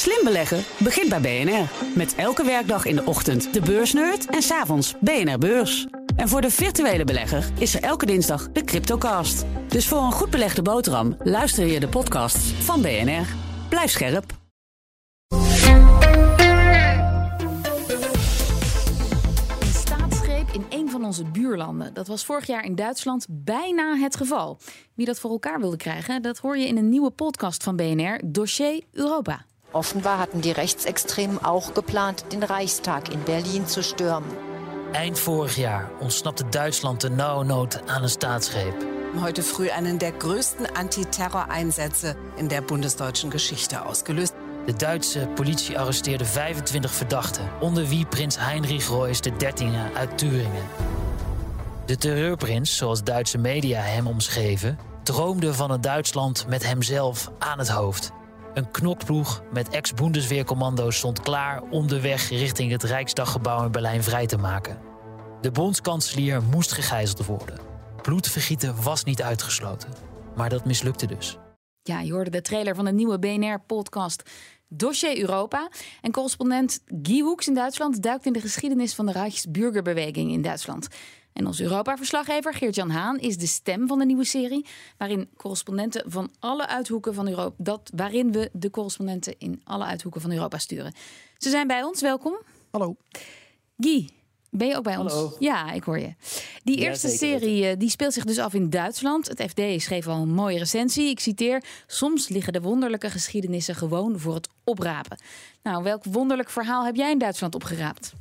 Slim beleggen begint bij BNR. Met elke werkdag in de ochtend de beursnerd en s'avonds BNR Beurs. En voor de virtuele belegger is er elke dinsdag de Cryptocast. Dus voor een goed belegde boterham luister je de podcasts van BNR. Blijf scherp. Een staatsgreep in een van onze buurlanden. Dat was vorig jaar in Duitsland bijna het geval. Wie dat voor elkaar wilde krijgen, dat hoor je in een nieuwe podcast van BNR, Dossier Europa. Offenbar hatten die Rechtsextremen auch geplant, den Reichstag in Berlin zu stürmen. Eind vorig jaar ontsnapte Duitsland de nauwe nood aan een staatsgreep. Heute früh einen der größten Antiterror-Einsätze in der bundesdeutschen Geschichte ausgelöst. De Duitse politie arresteerde 25 verdachten, onder wie prins Heinrich Royce XIII uit Turingen. De terreurprins, zoals Duitse media hem omschreven, droomde van een Duitsland met hemzelf aan het hoofd. Een knokploeg met ex-Bundesweercommando's stond klaar om de weg richting het Rijksdaggebouw in Berlijn vrij te maken. De bondskanselier moest gegijzeld worden. Bloedvergieten was niet uitgesloten, maar dat mislukte dus. Ja, je hoorde de trailer van de nieuwe BNR-podcast Dossier Europa. En correspondent Guy Hoeks in Duitsland duikt in de geschiedenis van de Reichsbürgerbeweging in Duitsland. En onze Europa-verslaggever Geert-Jan Haan is de stem van de nieuwe serie, waarin correspondenten van alle uithoeken van Europa, dat waarin we de correspondenten in alle uithoeken van Europa sturen. Ze zijn bij ons, welkom. Hallo. Guy, ben je ook bij ons? Hallo. Ja, ik hoor je. Die Ja, eerste zeker serie eh, die speelt zich dus af in Duitsland. Het FD schreef al een mooie recensie. Ik citeer: Soms liggen de wonderlijke geschiedenissen gewoon voor het oprapen. Nou, welk wonderlijk verhaal heb jij in Duitsland opgeraapt?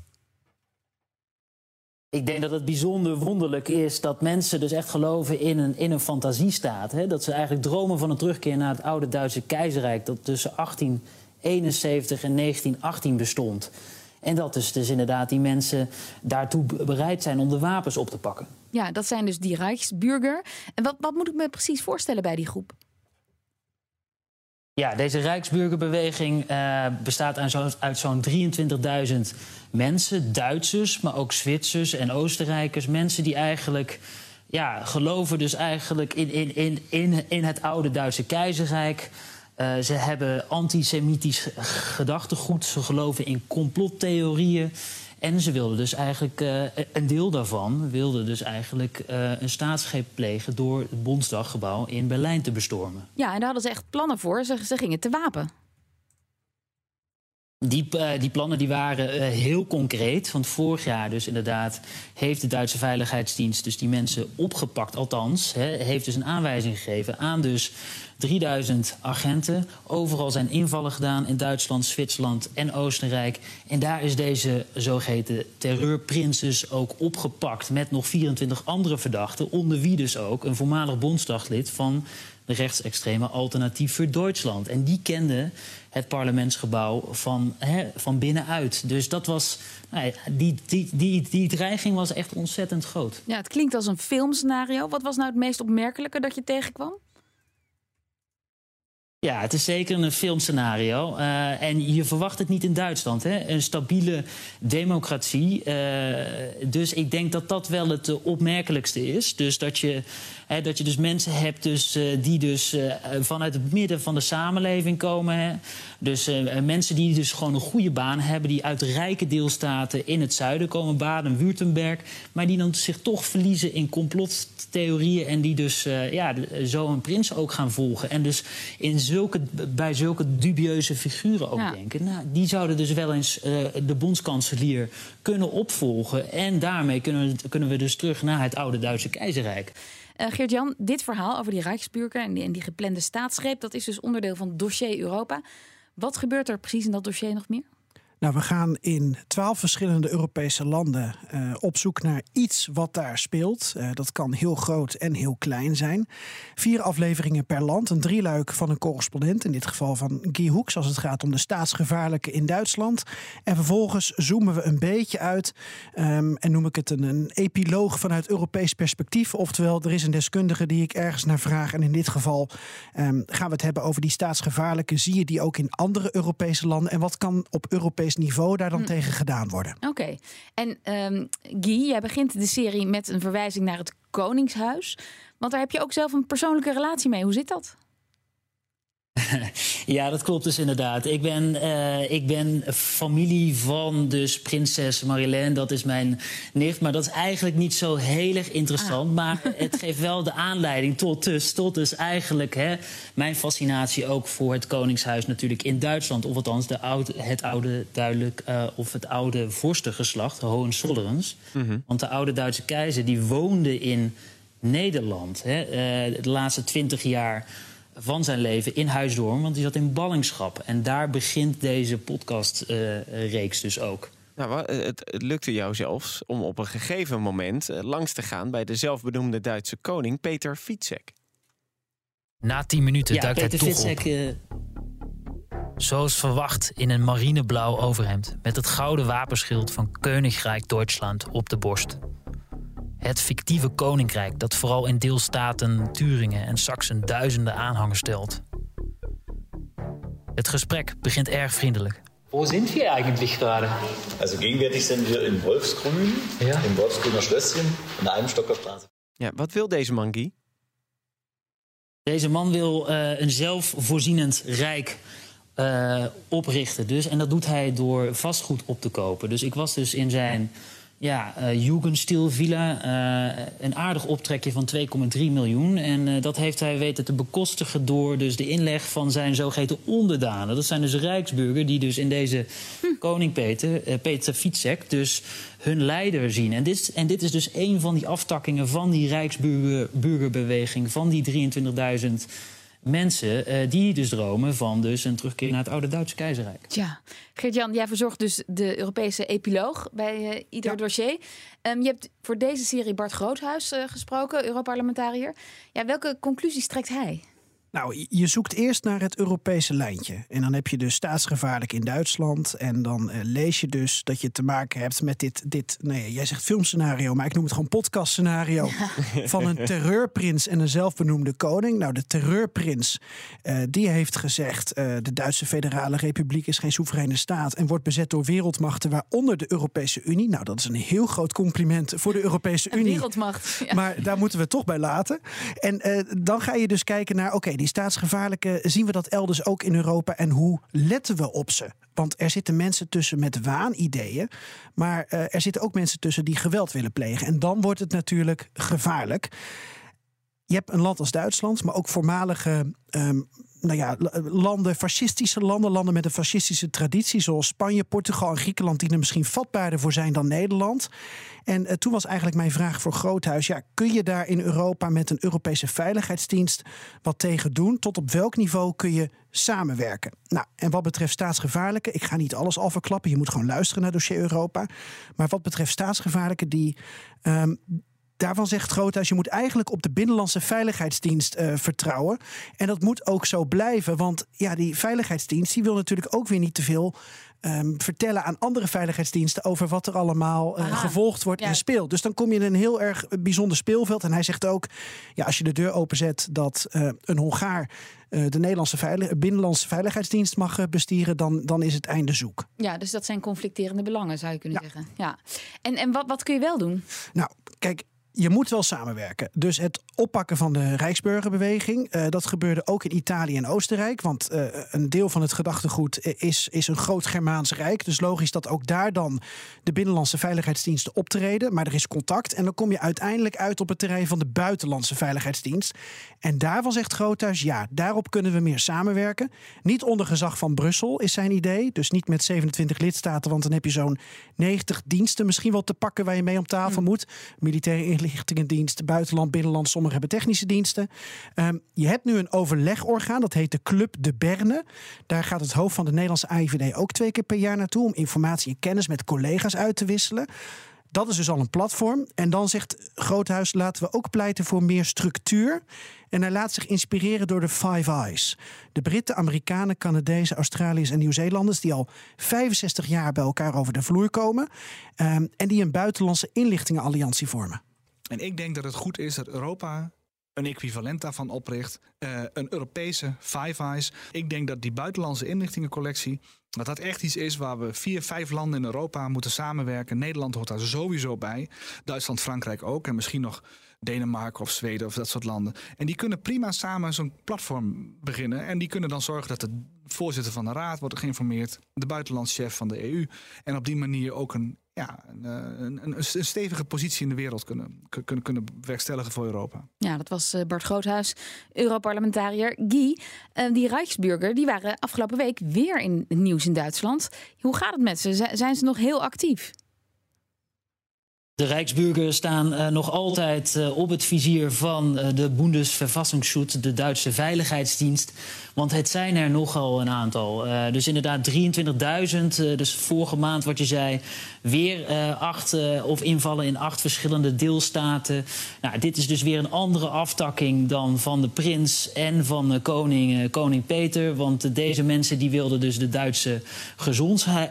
Ik denk dat het bijzonder wonderlijk is dat mensen dus echt geloven in een, in een fantasiestaat. Hè? Dat ze eigenlijk dromen van een terugkeer naar het oude Duitse keizerrijk... dat tussen 1871 en 1918 bestond. En dat dus, dus inderdaad die mensen daartoe be- bereid zijn om de wapens op te pakken. Ja, dat zijn dus die Rijksburger. En wat, wat moet ik me precies voorstellen bij die groep? Ja, deze Rijksburgerbeweging eh, bestaat zo- uit zo'n 23.000 mensen. Duitsers, maar ook Zwitsers en Oostenrijkers. Mensen die eigenlijk ja, geloven dus eigenlijk in, in, in, in, in het oude Duitse keizerrijk. Eh, ze hebben antisemitisch gedachtegoed. Ze geloven in complottheorieën. En ze wilden dus eigenlijk, eh, een deel daarvan wilde dus eigenlijk eh, een staatsgreep plegen door het Bondsdaggebouw in Berlijn te bestormen. Ja, en daar hadden ze echt plannen voor. Ze, ze gingen te wapen. Die, eh, die plannen die waren eh, heel concreet. Want vorig jaar dus inderdaad heeft de Duitse Veiligheidsdienst dus die mensen opgepakt. Althans, heeft dus een aanwijzing gegeven aan dus 3000 agenten. Overal zijn invallen gedaan in Duitsland, Zwitserland en Oostenrijk. En daar is deze zogeheten terreurprinses ook opgepakt... met nog 24 andere verdachten. Onder wie dus ook een voormalig bondsdaglid van rechtsextreme Alternatief voor Duitsland. En die kende het parlementsgebouw van, hè, van binnenuit. Dus dat was, nou die, die, die, die dreiging was echt ontzettend groot. Ja, het klinkt als een filmscenario. Wat was nou het meest opmerkelijke dat je tegenkwam? Ja, het is zeker een filmscenario. Eh, en je verwacht het niet in Duitsland. Hè? Een stabiele democratie. Eh, dus ik denk dat dat wel het eh, opmerkelijkste is. Dus dat je, hè, dat je dus mensen hebt dus, die dus vanuit het midden van de samenleving komen. Hè? Dus mensen die dus gewoon een goede baan hebben. Die uit rijke deelstaten in het zuiden komen. Baden-Württemberg. Maar die dan zich toch verliezen in complottheorieën. En die dus ja, zo een prins ook gaan volgen. En dus in zulke, bij zulke dubieuze figuren ook Ja. denken. Nou, die zouden dus wel eens eh, de bondskanselier kunnen opvolgen. En daarmee kunnen we, kunnen we dus terug naar het oude Duitse keizerrijk. Eh, Geert-Jan, dit verhaal over die Rijksburger en die, en die geplande staatsgreep... dat is dus onderdeel van het dossier Europa. Wat gebeurt er precies in dat dossier nog meer? Nou, we gaan in twaalf verschillende Europese landen eh, op zoek naar iets wat daar speelt. Eh, dat kan heel groot en heel klein zijn. Vier afleveringen per land, een drieluik van een correspondent. In dit geval van Guy Hoeks, als het gaat om de staatsgevaarlijke in Duitsland. En vervolgens zoomen we een beetje uit ehm, en noem ik het een, een epiloog vanuit Europees perspectief. Oftewel, er is een deskundige die ik ergens naar vraag. En in dit geval ehm, gaan we het hebben over die staatsgevaarlijke. Zie je die ook in andere Europese landen? En wat kan op Europees niveau daar dan tegen gedaan worden? Oké. En ehm, Guy, jij begint de serie met een verwijzing naar het Koningshuis. Want daar heb je ook zelf een persoonlijke relatie mee. Hoe zit dat? ja, dat klopt dus inderdaad. Ik ben, uh, ik ben familie van dus prinses Marilène. Dat is mijn nicht. Maar dat is eigenlijk niet zo heel erg interessant. Ah. Maar het geeft wel de aanleiding tot dus, tot dus eigenlijk hè, mijn fascinatie ook voor het Koningshuis natuurlijk in Duitsland. Of althans de oude, het oude duidelijk, uh, of het oude vorstengeslacht, Hohenzollerns. Mm Want de oude Duitse keizer die woonde in Nederland. Hè, uh, de laatste twintig jaar van zijn leven in Huisdoorn, want die zat in ballingschap. En daar begint deze podcastreeks uh, dus ook. Nou, het, het, lukte jou zelfs om op een gegeven moment uh, langs te gaan bij de zelfbenoemde Duitse koning Peter Fietsek. Na tien minuten ja, duikt Peter hij toch Fietsek, op. Uh... Zoals verwacht in een marineblauw overhemd met het gouden wapenschild van Koninkrijk Duitsland op de borst. Het fictieve koninkrijk dat vooral in deelstaten Turingen en Sachsen duizenden aanhangers stelt. Het gesprek begint erg vriendelijk. Wo sind wir eigentlich gerade? Also gegenwärtig sind wir in Wolfsgrün, ja. im Wolfsgrüner Schlösschen, in der Eibenstockerstraße. Ja, wat wil deze man, Guy? Deze man wil uh, een zelfvoorzienend rijk uh, oprichten. Dus. En dat doet hij door vastgoed op te kopen. Dus ik was dus in zijn ja, uh, Jugendstil Villa. Uh, een aardig optrekje van 2,3 miljoen. En uh, dat heeft hij weten te bekostigen door dus de inleg van zijn zogeheten onderdanen. Dat zijn dus Rijksburger die dus in deze hm. koning Peter, Peter Fietsek, dus hun leider zien. En dit, en dit is dus een van die aftakkingen van die Rijksburgerbeweging, van die 23.000 mensen uh, die dus dromen van dus een terugkeer naar het oude Duitse keizerrijk. Ja, Geert-Jan, jij verzorgt dus de Europese epiloog bij uh, ieder ja. dossier. Um, je hebt voor deze serie Bart Groothuis uh, gesproken, Europarlementariër. Ja, welke conclusies trekt hij? Nou, je zoekt eerst naar het Europese lijntje. En dan heb je dus staatsgevaarlijk in Duitsland. En dan uh, lees je dus dat je te maken hebt met dit, dit nee, jij zegt filmscenario, maar ik noem het gewoon podcastscenario. Ja. Van een terreurprins en een zelfbenoemde koning. Nou, de terreurprins, uh, die heeft gezegd: uh, de Duitse Federale Republiek is geen soevereine staat. En wordt bezet door wereldmachten, waaronder de Europese Unie. Nou, dat is een heel groot compliment voor de Europese een Unie. Wereldmacht. Ja. Maar daar moeten we toch bij laten. En dan ga je dus kijken naar: oké, okay, die staatsgevaarlijke, zien we dat elders ook in Europa en hoe letten we op ze? Want er zitten mensen tussen met waanideeën, maar uh, er zitten ook mensen tussen die geweld willen plegen. En dan wordt het natuurlijk gevaarlijk. Je hebt een land als Duitsland, maar ook voormalige um, nou ja, landen, fascistische landen, landen met een fascistische traditie, zoals Spanje, Portugal en Griekenland, die er misschien vatbaarder voor zijn dan Nederland. En uh, toen was eigenlijk mijn vraag voor Groothuis: ja, kun je daar in Europa met een Europese veiligheidsdienst wat tegen doen? Tot op welk niveau kun je samenwerken? Nou, en wat betreft staatsgevaarlijke, ik ga niet alles al verklappen, je moet gewoon luisteren naar dossier Europa. Maar wat betreft staatsgevaarlijke, die. Um, Daarvan zegt Groothuis, je moet eigenlijk op de Binnenlandse Veiligheidsdienst uh, vertrouwen. En dat moet ook zo blijven. Want ja, die Veiligheidsdienst die wil natuurlijk ook weer niet te veel um, vertellen aan andere veiligheidsdiensten over wat er allemaal uh, gevolgd wordt ja. en speelt. Dus dan kom je in een heel erg bijzonder speelveld. En hij zegt ook, ja, als je de deur openzet dat uh, een Hongaar de Nederlandse veilig Binnenlandse Veiligheidsdienst mag bestieren, dan, dan is het einde zoek. Ja, dus dat zijn conflicterende belangen, zou je kunnen ja. zeggen. Ja. En, en wat, wat kun je wel doen? Nou, kijk, je moet wel samenwerken. Dus het oppakken van de Rijksburgerbeweging, uh, dat gebeurde ook in Italië en Oostenrijk. Want uh, een deel van het gedachtegoed is, is een groot Germaans rijk. Dus logisch dat ook daar dan de binnenlandse veiligheidsdiensten optreden. Maar er is contact. En dan kom je uiteindelijk uit op het terrein van de buitenlandse veiligheidsdienst. En daarvan zegt Groothuis, ja, daarop kunnen we meer samenwerken. Niet onder gezag van Brussel is zijn idee. Dus niet met 27 lidstaten, want dan heb je zo'n 90 diensten misschien wel te pakken waar je mee om tafel moet. Militaire inlichtingendienst, buitenland, binnenland, sommigen hebben technische diensten. Um, je hebt nu een overlegorgaan, dat heet de Club de Berne. Daar gaat het hoofd van de Nederlandse AIVD ook twee keer per jaar naartoe om informatie en kennis met collega's uit te wisselen. Dat is dus al een platform. En dan zegt Groothuis: laten we ook pleiten voor meer structuur. En hij laat zich inspireren door de Five Eyes. De Britten, Amerikanen, Canadezen, Australiërs en Nieuw-Zeelanders die al 65 jaar bij elkaar over de vloer komen. Um, en die een buitenlandse inlichtingenalliantie vormen. En ik denk dat het goed is dat Europa een equivalent daarvan opricht. Uh, een Europese Five Eyes. Ik denk dat die buitenlandse inlichtingencollectie... dat dat echt iets is waar we vier, vijf landen in Europa moeten samenwerken. Nederland hoort daar sowieso bij. Duitsland, Frankrijk ook. En misschien nog Denemarken of Zweden of dat soort landen. En die kunnen prima samen zo'n platform beginnen. En die kunnen dan zorgen dat de voorzitter van de raad wordt geïnformeerd. De buitenlandschef van de EU. En op die manier ook een ja, eh, een, een, een, stevige positie in de wereld kunnen, kunnen, kunnen bewerkstelligen voor Europa. Ja, dat was eh, Bart Groothuis, Europarlementariër. Guy, uh, die Rijksburger, die waren afgelopen week weer in het nieuws in Duitsland. Hoe gaat het met ze? Zijn ze nog heel actief? De Rijksburgers staan uh, nog altijd uh, op het vizier van uh, de Bundesverfassungsschutz, de Duitse veiligheidsdienst. Want het zijn er nogal een aantal. dus inderdaad 23.000. dus vorige maand, wat je zei, weer acht of invallen in acht verschillende deelstaten. Nou, dit is dus weer een andere aftakking dan van de prins en van koning, koning Peter. Want deze mensen die wilden dus de Duitse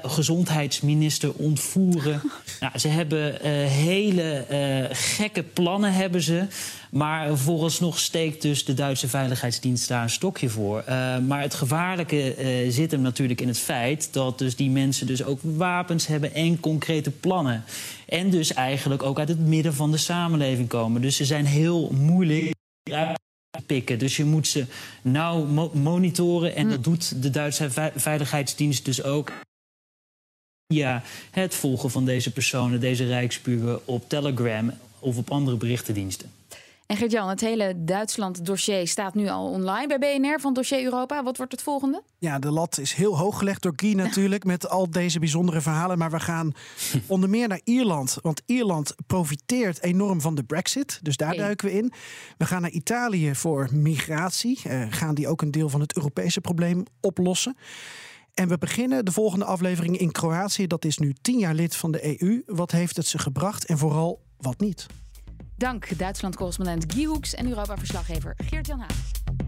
gezondheidsminister ontvoeren. nou, ze hebben hele uh, gekke plannen hebben ze. Maar vooralsnog steekt dus de Duitse Veiligheidsdienst daar een stokje voor. Uh, maar het gevaarlijke uh, zit hem natuurlijk in het feit dat dus die mensen dus ook wapens hebben en concrete plannen. En dus eigenlijk ook uit het midden van de samenleving komen. Dus ze zijn heel moeilijk pikken. Dus je moet ze nauw mo monitoren en dat doet de Duitse Veiligheidsdienst dus ook via het volgen van deze personen, deze rijksburen op Telegram of op andere berichtendiensten. En Gert-Jan, het hele Duitsland-dossier staat nu al online bij BNR van Dossier Europa. Wat wordt het volgende? Ja, de lat is heel hoog gelegd door Guy natuurlijk met al deze bijzondere verhalen. Maar we gaan onder meer naar Ierland. Want Ierland profiteert enorm van de brexit. Dus daar duiken we in. We gaan naar Italië voor migratie. Uh, gaan die ook een deel van het Europese probleem oplossen. En we beginnen de volgende aflevering in Kroatië. Dat is nu tien jaar lid van de EU. Wat heeft het ze gebracht en vooral wat niet? Dank Duitsland-correspondent Guy Hoeks en Europa-verslaggever Geert-Jan Haan.